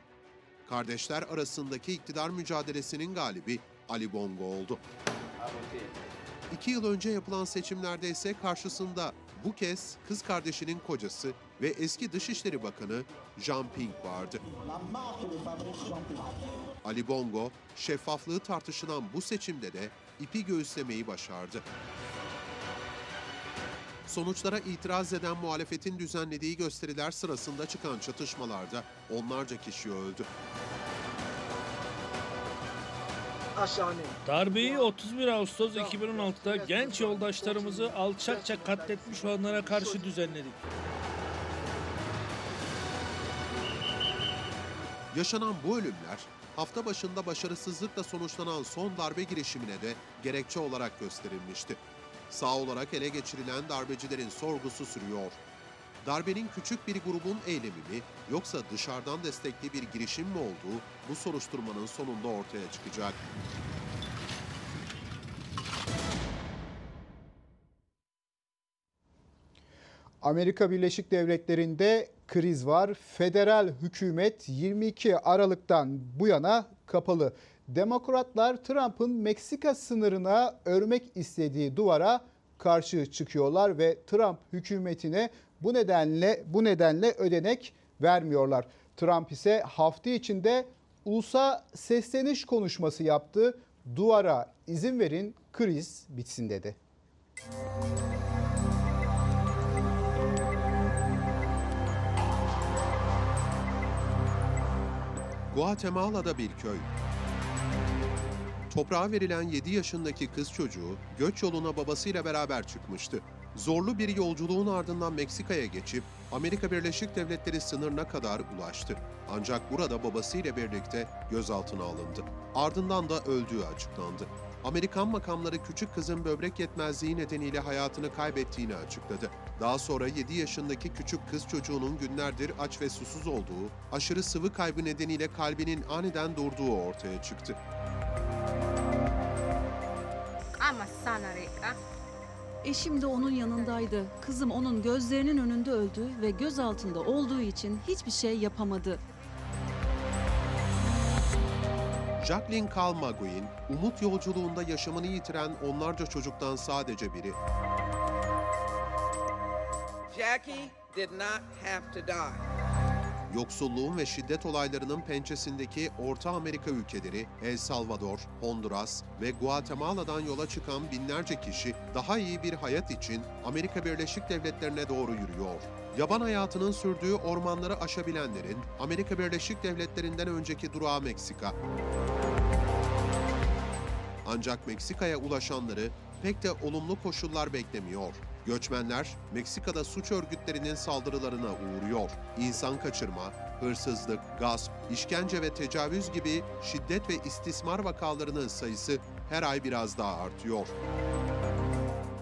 [SPEAKER 2] Kardeşler arasındaki iktidar mücadelesinin galibi Ali Bongo oldu. İki yıl önce yapılan seçimlerde ise karşısında bu kez kız kardeşinin kocası ve eski Dışişleri Bakanı Jean Ping vardı. Ali Bongo, şeffaflığı tartışılan bu seçimde de ipi göğüslemeyi başardı. Sonuçlara itiraz eden muhalefetin düzenlediği gösteriler sırasında çıkan çatışmalarda onlarca kişi öldü.
[SPEAKER 20] Darbeyi 31 Ağustos 2016'da genç yoldaşlarımızı alçakça katletmiş olanlara karşı düzenledik.
[SPEAKER 2] Yaşanan bu ölümler hafta başında başarısızlıkla sonuçlanan son darbe girişimine de gerekçe olarak gösterilmişti. Sağ olarak ele geçirilen darbecilerin sorgusu sürüyor. Darbenin küçük bir grubun eylemi mi yoksa dışarıdan destekli bir girişim mi olduğu bu soruşturmanın sonunda ortaya çıkacak.
[SPEAKER 1] Amerika Birleşik Devletleri'nde kriz var. Federal hükümet 22 Aralık'tan bu yana kapalı. Demokratlar Trump'ın Meksika sınırına örmek istediği duvara karşı çıkıyorlar ve Trump hükümetine bu nedenle bu nedenle ödenek vermiyorlar. Trump ise hafta içinde ulusa sesleniş konuşması yaptı. Duvara izin verin, kriz bitsin dedi.
[SPEAKER 2] Guatemala'da bir köy. Toprağa verilen 7 yaşındaki kız çocuğu göç yoluna babasıyla beraber çıkmıştı. Zorlu bir yolculuğun ardından Meksika'ya geçip Amerika Birleşik Devletleri sınırına kadar ulaştı. Ancak burada babasıyla birlikte gözaltına alındı. Ardından da öldüğü açıklandı. Amerikan makamları küçük kızın böbrek yetmezliği nedeniyle hayatını kaybettiğini açıkladı. Daha sonra 7 yaşındaki küçük kız çocuğunun günlerdir aç ve susuz olduğu, aşırı sıvı kaybı nedeniyle kalbinin aniden durduğu ortaya çıktı.
[SPEAKER 21] Ama sana Rika.
[SPEAKER 22] Eşim de onun yanındaydı. Kızım onun gözlerinin önünde öldü ve gözaltında olduğu için hiçbir şey yapamadı.
[SPEAKER 2] Jacqueline Kalmaguin, umut yolculuğunda yaşamını yitiren onlarca çocuktan sadece biri.
[SPEAKER 23] Jackie did not have to die.
[SPEAKER 2] Yoksulluğun ve şiddet olaylarının pençesindeki Orta Amerika ülkeleri, El Salvador, Honduras ve Guatemala'dan yola çıkan binlerce kişi daha iyi bir hayat için Amerika Birleşik Devletleri'ne doğru yürüyor. Yaban hayatının sürdüğü ormanları aşabilenlerin Amerika Birleşik Devletleri'nden önceki durağı Meksika. Ancak Meksika'ya ulaşanları pek de olumlu koşullar beklemiyor. Göçmenler Meksika'da suç örgütlerinin saldırılarına uğruyor. İnsan kaçırma, hırsızlık, gasp, işkence ve tecavüz gibi şiddet ve istismar vakalarının sayısı her ay biraz daha artıyor.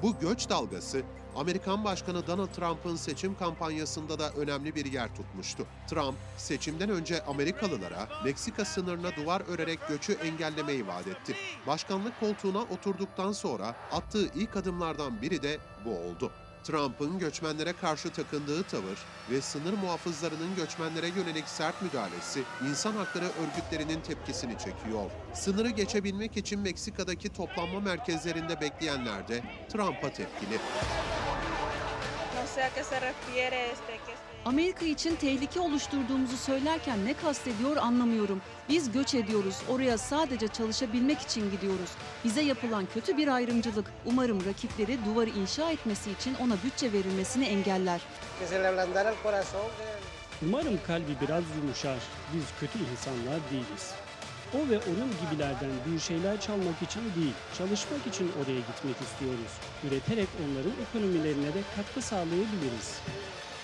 [SPEAKER 2] Bu göç dalgası Amerikan Başkanı Donald Trump'ın seçim kampanyasında da önemli bir yer tutmuştu. Trump, seçimden önce Amerikalılara Meksika sınırına duvar örerek göçü engellemeyi vaat etti. Başkanlık koltuğuna oturduktan sonra attığı ilk adımlardan biri de bu oldu. Trump'ın göçmenlere karşı takındığı tavır ve sınır muhafızlarının göçmenlere yönelik sert müdahalesi insan hakları örgütlerinin tepkisini çekiyor. Sınırı geçebilmek için Meksika'daki toplanma merkezlerinde bekleyenler de Trump'a tepkili.
[SPEAKER 22] Amerika için tehlike oluşturduğumuzu söylerken ne kastediyor anlamıyorum. Biz göç ediyoruz. Oraya sadece çalışabilmek için gidiyoruz. Bize yapılan kötü bir ayrımcılık. Umarım rakipleri duvarı inşa etmesi için ona bütçe verilmesini engeller.
[SPEAKER 24] Umarım kalbi biraz yumuşar. Biz kötü insanlar değiliz. O ve onun gibilerden bir şeyler çalmak için değil, çalışmak için oraya gitmek istiyoruz. Üreterek onların ekonomilerine de katkı sağlayabiliriz.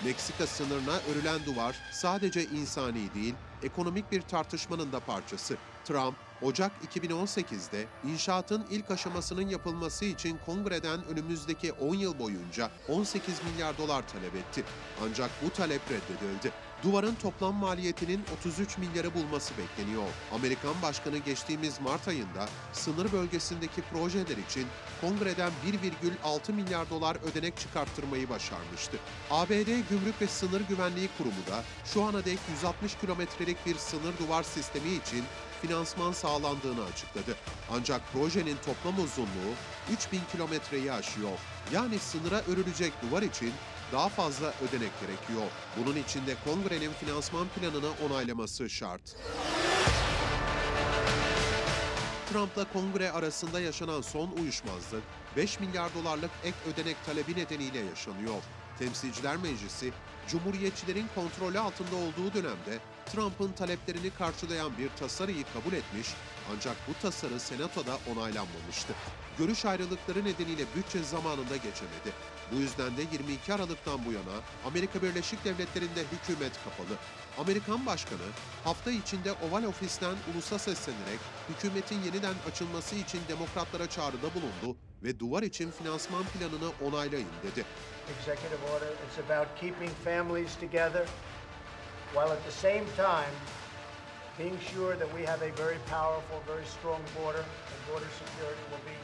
[SPEAKER 2] Meksika sınırına örülen duvar sadece insani değil, ekonomik bir tartışmanın da parçası. Trump, Ocak 2018'de inşaatın ilk aşamasının yapılması için kongreden önümüzdeki 10 yıl boyunca 18 milyar dolar talep etti. Ancak bu talep reddedildi. Duvarın toplam maliyetinin 33 milyarı bulması bekleniyor. Amerikan Başkanı geçtiğimiz Mart ayında sınır bölgesindeki projeler için kongreden 1,6 milyar dolar ödenek çıkarttırmayı başarmıştı. ABD Gümrük ve Sınır Güvenliği Kurumu da şu ana dek 160 kilometrelik bir sınır duvar sistemi için finansman sağlandığını açıkladı. Ancak projenin toplam uzunluğu 3000 kilometreyi aşıyor. Yani sınıra örülecek duvar için daha fazla ödenek gerekiyor. Bunun için de kongrenin finansman planını onaylaması şart. Trump'la kongre arasında yaşanan son uyuşmazlık 5 milyar dolarlık ek ödenek talebi nedeniyle yaşanıyor. Temsilciler Meclisi, Cumhuriyetçilerin kontrolü altında olduğu dönemde Trump'ın taleplerini karşılayan bir tasarıyı kabul etmiş ancak bu tasarı Senato'da onaylanmamıştı. Görüş ayrılıkları nedeniyle bütçe zamanında geçemedi. Bu yüzden de 22 Aralık'tan bu yana Amerika Birleşik Devletleri'nde hükümet kapalı. Amerikan Başkanı hafta içinde Oval Ofis'ten ulusa seslenerek hükümetin yeniden açılması için demokratlara çağrıda bulundu ve duvar için finansman planını onaylayın dedi.
[SPEAKER 25] executive order. It's about keeping families together while at the same time being sure that we have a very powerful, very strong border and border security will be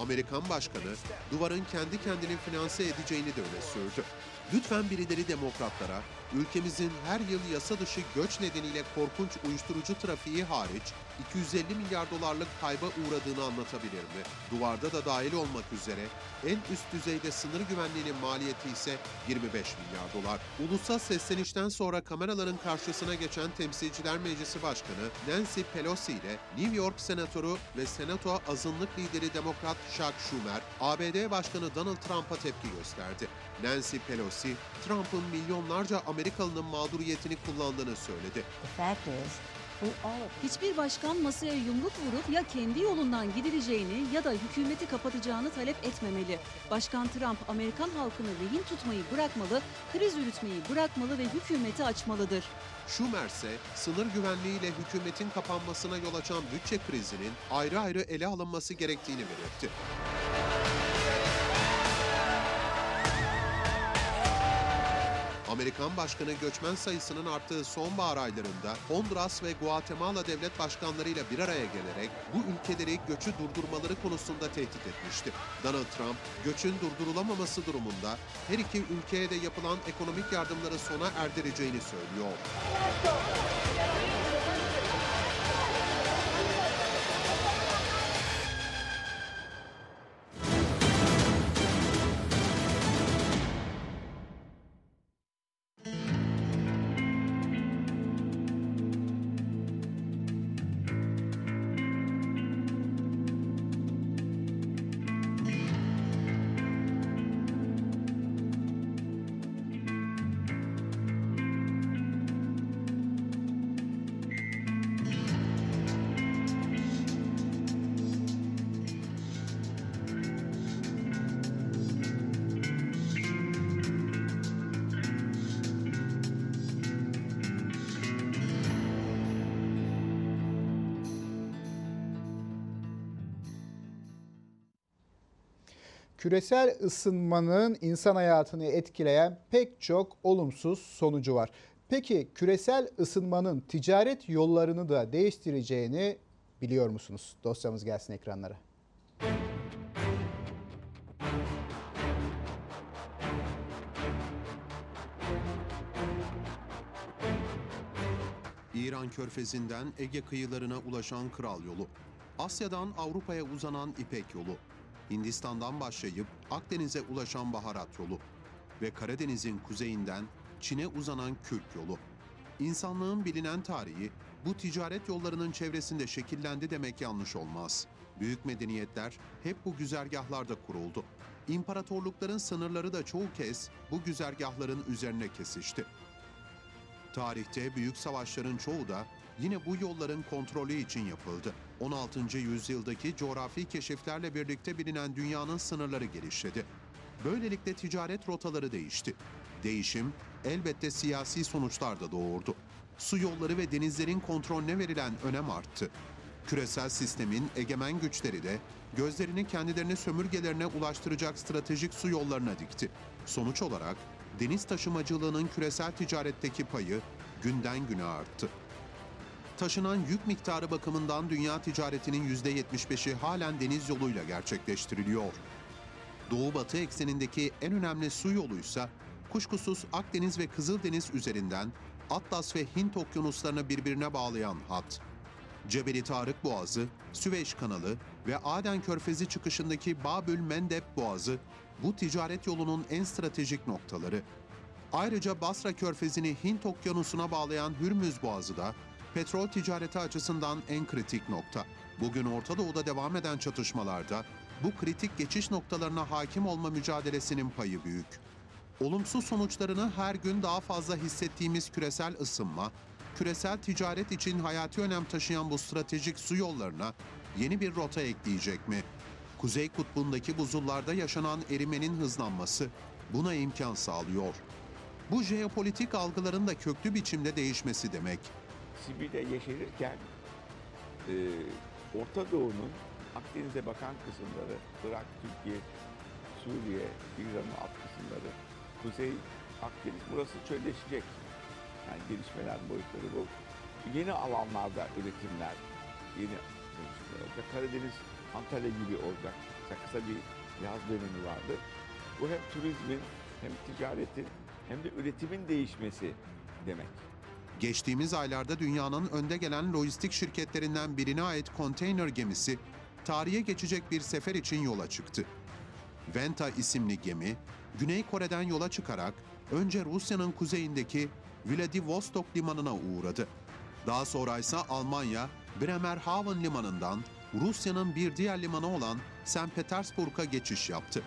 [SPEAKER 2] Amerikan Başkanı duvarın kendi kendini finanse edeceğini de öne sürdü. Lütfen birileri demokratlara ülkemizin her yıl yasa dışı göç nedeniyle korkunç uyuşturucu trafiği hariç 250 milyar dolarlık kayba uğradığını anlatabilir mi? Duvarda da dahil olmak üzere en üst düzeyde sınır güvenliğinin maliyeti ise 25 milyar dolar. Ulusal seslenişten sonra kameraların karşısına geçen Temsilciler Meclisi Başkanı Nancy Pelosi ile New York Senatoru ve Senato azınlık lideri Demokrat Chuck Schumer, ABD Başkanı Donald Trump'a tepki gösterdi. Nancy Pelosi, Trump'ın milyonlarca Amerikalının mağduriyetini kullandığını söyledi.
[SPEAKER 22] Hiçbir başkan masaya yumruk vurup ya kendi yolundan gidileceğini ya da hükümeti kapatacağını talep etmemeli. Başkan Trump Amerikan halkını rehin tutmayı bırakmalı, kriz yürütmeyi bırakmalı ve hükümeti açmalıdır.
[SPEAKER 2] Schumer ise sınır güvenliğiyle hükümetin kapanmasına yol açan bütçe krizinin ayrı ayrı ele alınması gerektiğini belirtti. Amerikan Başkanı göçmen sayısının arttığı sonbahar aylarında Honduras ve Guatemala devlet başkanlarıyla bir araya gelerek bu ülkeleri göçü durdurmaları konusunda tehdit etmişti. Donald Trump, göçün durdurulamaması durumunda her iki ülkeye de yapılan ekonomik yardımları sona erdireceğini söylüyor.
[SPEAKER 1] Küresel ısınmanın insan hayatını etkileyen pek çok olumsuz sonucu var. Peki küresel ısınmanın ticaret yollarını da değiştireceğini biliyor musunuz? Dosyamız gelsin ekranlara.
[SPEAKER 2] İran körfezinden Ege kıyılarına ulaşan Kral Yolu, Asya'dan Avrupa'ya uzanan İpek Yolu, Hindistan'dan başlayıp Akdeniz'e ulaşan Baharat Yolu ve Karadeniz'in kuzeyinden Çin'e uzanan Kürk Yolu. İnsanlığın bilinen tarihi bu ticaret yollarının çevresinde şekillendi demek yanlış olmaz. Büyük medeniyetler hep bu güzergahlarda kuruldu. İmparatorlukların sınırları da çoğu kez bu güzergahların üzerine kesişti. Tarihte büyük savaşların çoğu da yine bu yolların kontrolü için yapıldı. 16. yüzyıldaki coğrafi keşiflerle birlikte bilinen dünyanın sınırları genişledi. Böylelikle ticaret rotaları değişti. Değişim elbette siyasi sonuçlar da doğurdu. Su yolları ve denizlerin kontrolüne verilen önem arttı. Küresel sistemin egemen güçleri de gözlerini kendilerini sömürgelerine ulaştıracak stratejik su yollarına dikti. Sonuç olarak deniz taşımacılığının küresel ticaretteki payı günden güne arttı. Taşınan yük miktarı bakımından dünya ticaretinin %75'i halen deniz yoluyla gerçekleştiriliyor. Doğu-batı eksenindeki en önemli su yoluysa kuşkusuz Akdeniz ve Kızıldeniz üzerinden Atlas ve Hint okyanuslarını birbirine bağlayan hat. Cebeli Tarık Boğazı, Süveyş Kanalı ve Aden Körfezi çıkışındaki Babül Mendeb Boğazı bu ticaret yolunun en stratejik noktaları. Ayrıca Basra Körfezi'ni Hint Okyanusu'na bağlayan Hürmüz Boğazı da petrol ticareti açısından en kritik nokta. Bugün Orta Doğu'da devam eden çatışmalarda bu kritik geçiş noktalarına hakim olma mücadelesinin payı büyük. Olumsuz sonuçlarını her gün daha fazla hissettiğimiz küresel ısınma, küresel ticaret için hayati önem taşıyan bu stratejik su yollarına yeni bir rota ekleyecek mi? Kuzey kutbundaki buzullarda yaşanan erimenin hızlanması buna imkan sağlıyor. Bu jeopolitik algıların da köklü biçimde değişmesi demek.
[SPEAKER 26] Sibir'de yeşerirken e, Orta Doğu'nun Akdeniz'e bakan kısımları, Irak, Türkiye, Suriye, İran'ın alt kısımları, Kuzey Akdeniz burası çölleşecek. Yani gelişmeler boyutları bu. Yeni alanlarda üretimler, yeni gelişmeler olacak. Karadeniz, Antalya gibi olacak. Mesela kısa bir yaz dönemi vardı. Bu hem turizmin, hem ticaretin, hem de üretimin değişmesi demek.
[SPEAKER 2] Geçtiğimiz aylarda dünyanın önde gelen lojistik şirketlerinden birine ait konteyner gemisi tarihe geçecek bir sefer için yola çıktı. Venta isimli gemi, Güney Kore'den yola çıkarak önce Rusya'nın kuzeyindeki Vladivostok limanına uğradı. Daha sonra ise Almanya Bremerhaven limanından Rusya'nın bir diğer limanı olan St. Petersburg'a geçiş yaptı.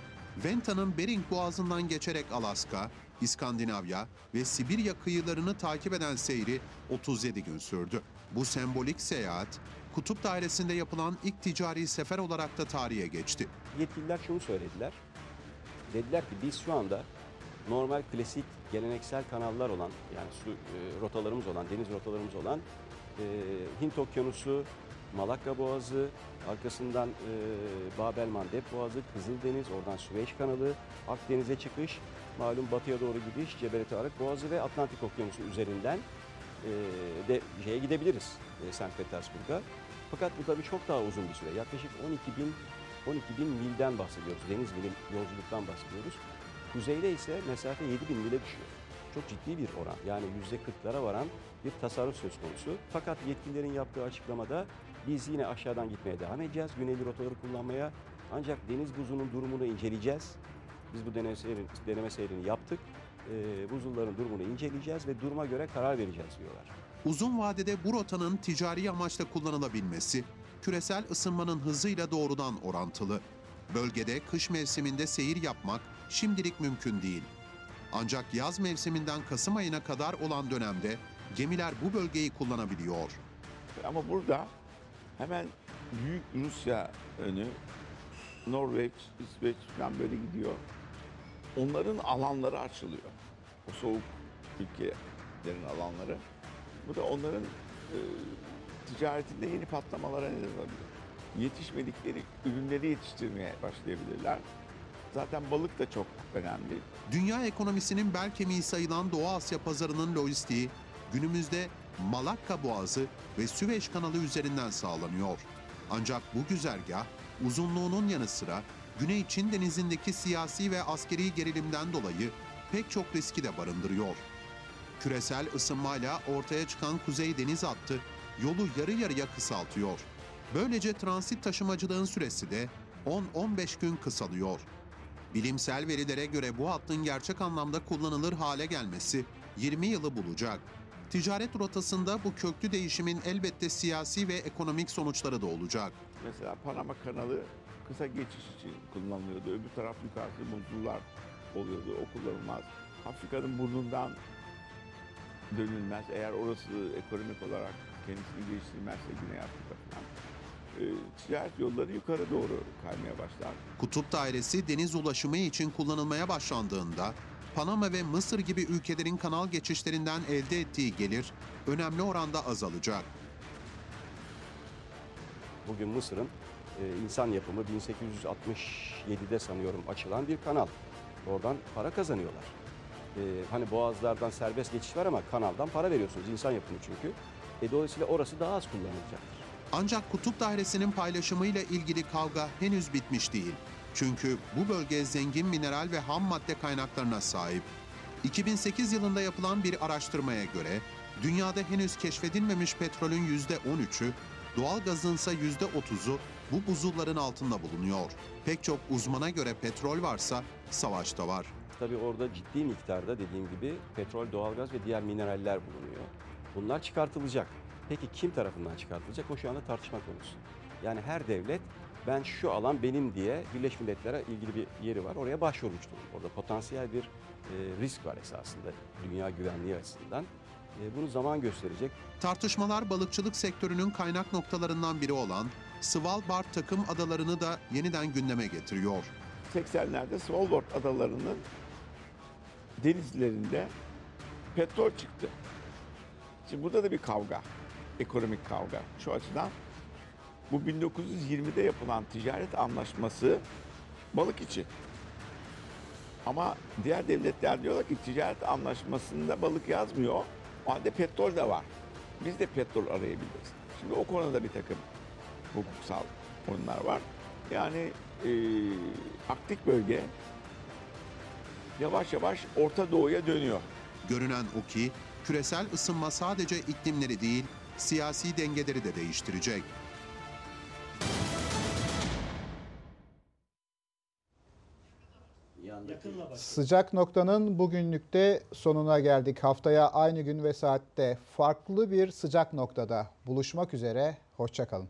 [SPEAKER 2] Venta'nın Bering Boğazı'ndan geçerek Alaska, İskandinavya ve Sibirya kıyılarını takip eden seyri 37 gün sürdü. Bu sembolik seyahat, Kutup Dairesi'nde yapılan ilk ticari sefer olarak da tarihe geçti.
[SPEAKER 27] Yetkililer şunu söylediler. Dediler ki biz şu anda normal klasik geleneksel kanallar olan yani su e, rotalarımız olan, deniz rotalarımız olan e, Hint Okyanusu, Malakka Boğazı, arkasından e, Babel Mandeb Boğazı, Kızıldeniz, oradan Süveyş Kanalı, Akdeniz'e çıkış, malum batıya doğru gidiş, Cebeli Tarık Boğazı ve Atlantik Okyanusu üzerinden e, de şeye gidebiliriz e, St. Petersburg'a. Fakat bu tabii çok daha uzun bir süre. Yaklaşık 12 bin 12 bin milden bahsediyoruz. Deniz mili yolculuktan bahsediyoruz. Kuzeyde ise mesafe 7 bin mile düşüyor. Çok ciddi bir oran. Yani %40'lara varan bir tasarruf söz konusu. Fakat yetkililerin yaptığı açıklamada biz yine aşağıdan gitmeye devam edeceğiz. Güneyli rotaları kullanmaya. Ancak deniz buzunun durumunu inceleyeceğiz. Biz bu deneme seyrini, deneme seyrini yaptık. Ee, buzulların durumunu inceleyeceğiz ve duruma göre karar vereceğiz diyorlar.
[SPEAKER 2] Uzun vadede bu rotanın ticari amaçla kullanılabilmesi, küresel ısınmanın hızıyla doğrudan orantılı. Bölgede kış mevsiminde seyir yapmak şimdilik mümkün değil. Ancak yaz mevsiminden Kasım ayına kadar olan dönemde gemiler bu bölgeyi kullanabiliyor.
[SPEAKER 26] Ama burada hemen büyük Rusya önü, Norveç, İsveç falan böyle gidiyor. Onların alanları açılıyor. O soğuk ülkelerin alanları. Bu da onların e, ticaretinde yeni patlamalara neden olabilir. Yetişmedikleri ürünleri yetiştirmeye başlayabilirler. Zaten balık da çok önemli.
[SPEAKER 2] Dünya ekonomisinin bel kemiği sayılan Doğu Asya pazarının lojistiği günümüzde Malakka Boğazı ve Süveyş kanalı üzerinden sağlanıyor. Ancak bu güzergah uzunluğunun yanı sıra Güney Çin denizindeki siyasi ve askeri gerilimden dolayı pek çok riski de barındırıyor. Küresel ısınmayla ortaya çıkan Kuzey Deniz hattı yolu yarı yarıya kısaltıyor. Böylece transit taşımacılığın süresi de 10-15 gün kısalıyor. Bilimsel verilere göre bu hattın gerçek anlamda kullanılır hale gelmesi 20 yılı bulacak. Ticaret rotasında bu köklü değişimin elbette siyasi ve ekonomik sonuçları da olacak.
[SPEAKER 26] Mesela Panama kanalı kısa geçiş için kullanılıyordu. Öbür taraf yukarısı buzullar oluyordu. O kullanılmaz. Afrika'nın burnundan dönülmez. Eğer orası ekonomik olarak kendisini geliştirmezse Güney Afrika falan. E, ticaret yolları yukarı doğru kaymaya başlar.
[SPEAKER 2] Kutup Dairesi deniz ulaşımı için kullanılmaya başlandığında Panama ve Mısır gibi ülkelerin kanal geçişlerinden elde ettiği gelir önemli oranda azalacak.
[SPEAKER 27] Bugün Mısır'ın insan yapımı 1867'de sanıyorum açılan bir kanal. Oradan para kazanıyorlar. E, hani boğazlardan serbest geçiş var ama kanaldan para veriyorsunuz. insan yapımı çünkü. E, dolayısıyla orası daha az kullanılacaktır.
[SPEAKER 2] Ancak Kutup Dairesi'nin paylaşımıyla ilgili kavga henüz bitmiş değil. Çünkü bu bölge zengin mineral ve ham madde kaynaklarına sahip. 2008 yılında yapılan bir araştırmaya göre dünyada henüz keşfedilmemiş petrolün %13'ü, doğalgazın ise %30'u bu buzulların altında bulunuyor. Pek çok uzmana göre petrol varsa savaşta var.
[SPEAKER 27] Tabii orada ciddi miktarda dediğim gibi petrol, doğalgaz ve diğer mineraller bulunuyor. Bunlar çıkartılacak. Peki kim tarafından çıkartılacak? O şu anda tartışma konusu. Yani her devlet ben şu alan benim diye Birleşmiş Milletler'e ilgili bir yeri var. Oraya başvurmuş durumda. Orada potansiyel bir e, risk var esasında dünya güvenliği açısından. E, bunu zaman gösterecek.
[SPEAKER 2] Tartışmalar balıkçılık sektörünün kaynak noktalarından biri olan Svalbard takım adalarını da yeniden gündeme getiriyor.
[SPEAKER 26] 80'lerde Svalbard adalarının denizlerinde petrol çıktı. Şimdi burada da bir kavga, ekonomik kavga. Şu açıdan bu 1920'de yapılan ticaret anlaşması balık için. Ama diğer devletler diyorlar ki ticaret anlaşmasında balık yazmıyor. O halde petrol de var. Biz de petrol arayabiliriz. Şimdi o konuda bir takım hukuksal konular var. Yani e, Arktik bölge yavaş yavaş Orta Doğu'ya dönüyor.
[SPEAKER 2] Görünen o ki küresel ısınma sadece iklimleri değil, siyasi dengeleri de değiştirecek.
[SPEAKER 1] Sıcak noktanın bugünlükte sonuna geldik. Haftaya aynı gün ve saatte farklı bir sıcak noktada buluşmak üzere. Hoşçakalın.